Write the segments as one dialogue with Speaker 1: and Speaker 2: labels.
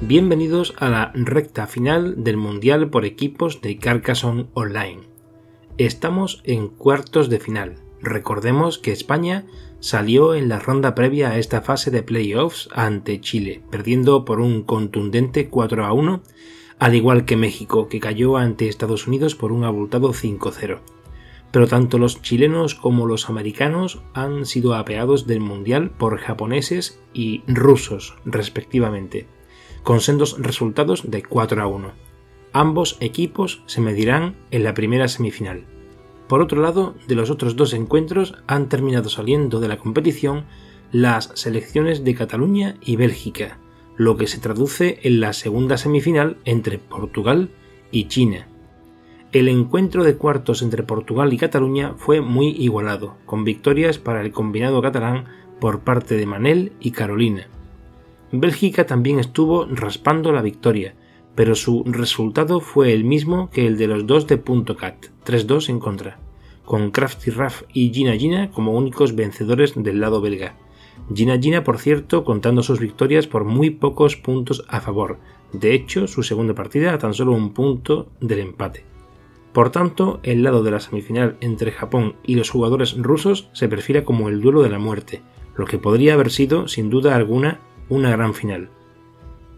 Speaker 1: Bienvenidos a la recta final del Mundial por equipos de Carcassonne Online. Estamos en cuartos de final. Recordemos que España salió en la ronda previa a esta fase de playoffs ante Chile, perdiendo por un contundente 4 a 1, al igual que México, que cayó ante Estados Unidos por un abultado 5-0. Pero tanto los chilenos como los americanos han sido apeados del Mundial por japoneses y rusos, respectivamente con sendos resultados de 4 a 1. Ambos equipos se medirán en la primera semifinal. Por otro lado, de los otros dos encuentros han terminado saliendo de la competición las selecciones de Cataluña y Bélgica, lo que se traduce en la segunda semifinal entre Portugal y China. El encuentro de cuartos entre Portugal y Cataluña fue muy igualado, con victorias para el combinado catalán por parte de Manel y Carolina. Bélgica también estuvo raspando la victoria, pero su resultado fue el mismo que el de los dos de Punto Cat, 3-2 en contra, con Crafty Raff y Gina Gina como únicos vencedores del lado belga. Gina Gina, por cierto, contando sus victorias por muy pocos puntos a favor, de hecho, su segunda partida a tan solo un punto del empate. Por tanto, el lado de la semifinal entre Japón y los jugadores rusos se perfila como el duelo de la muerte, lo que podría haber sido, sin duda alguna, una gran final.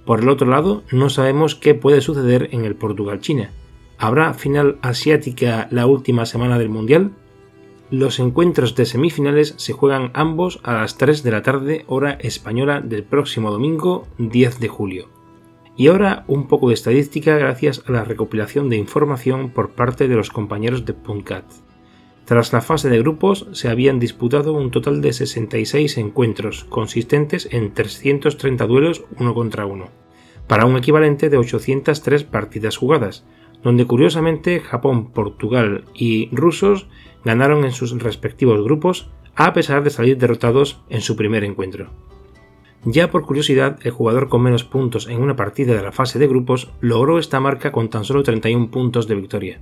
Speaker 1: Por el otro lado, no sabemos qué puede suceder en el Portugal-China. ¿Habrá final asiática la última semana del Mundial? Los encuentros de semifinales se juegan ambos a las 3 de la tarde hora española del próximo domingo 10 de julio. Y ahora un poco de estadística gracias a la recopilación de información por parte de los compañeros de Punkat. Tras la fase de grupos se habían disputado un total de 66 encuentros, consistentes en 330 duelos uno contra uno, para un equivalente de 803 partidas jugadas, donde curiosamente Japón, Portugal y rusos ganaron en sus respectivos grupos a pesar de salir derrotados en su primer encuentro. Ya por curiosidad, el jugador con menos puntos en una partida de la fase de grupos logró esta marca con tan solo 31 puntos de victoria,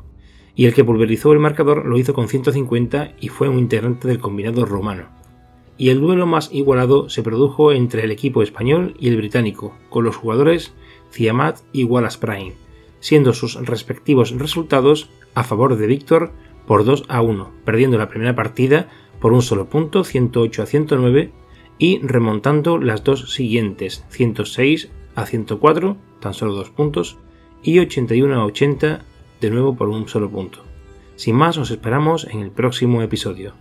Speaker 1: y el que pulverizó el marcador lo hizo con 150 y fue un integrante del combinado romano. Y el duelo más igualado se produjo entre el equipo español y el británico, con los jugadores Ziamat y Wallace Prime, siendo sus respectivos resultados a favor de Víctor por 2 a 1, perdiendo la primera partida por un solo punto, 108 a 109, y remontando las dos siguientes, 106 a 104, tan solo dos puntos, y 81 a 80, de nuevo por un solo punto. Sin más, os esperamos en el próximo episodio.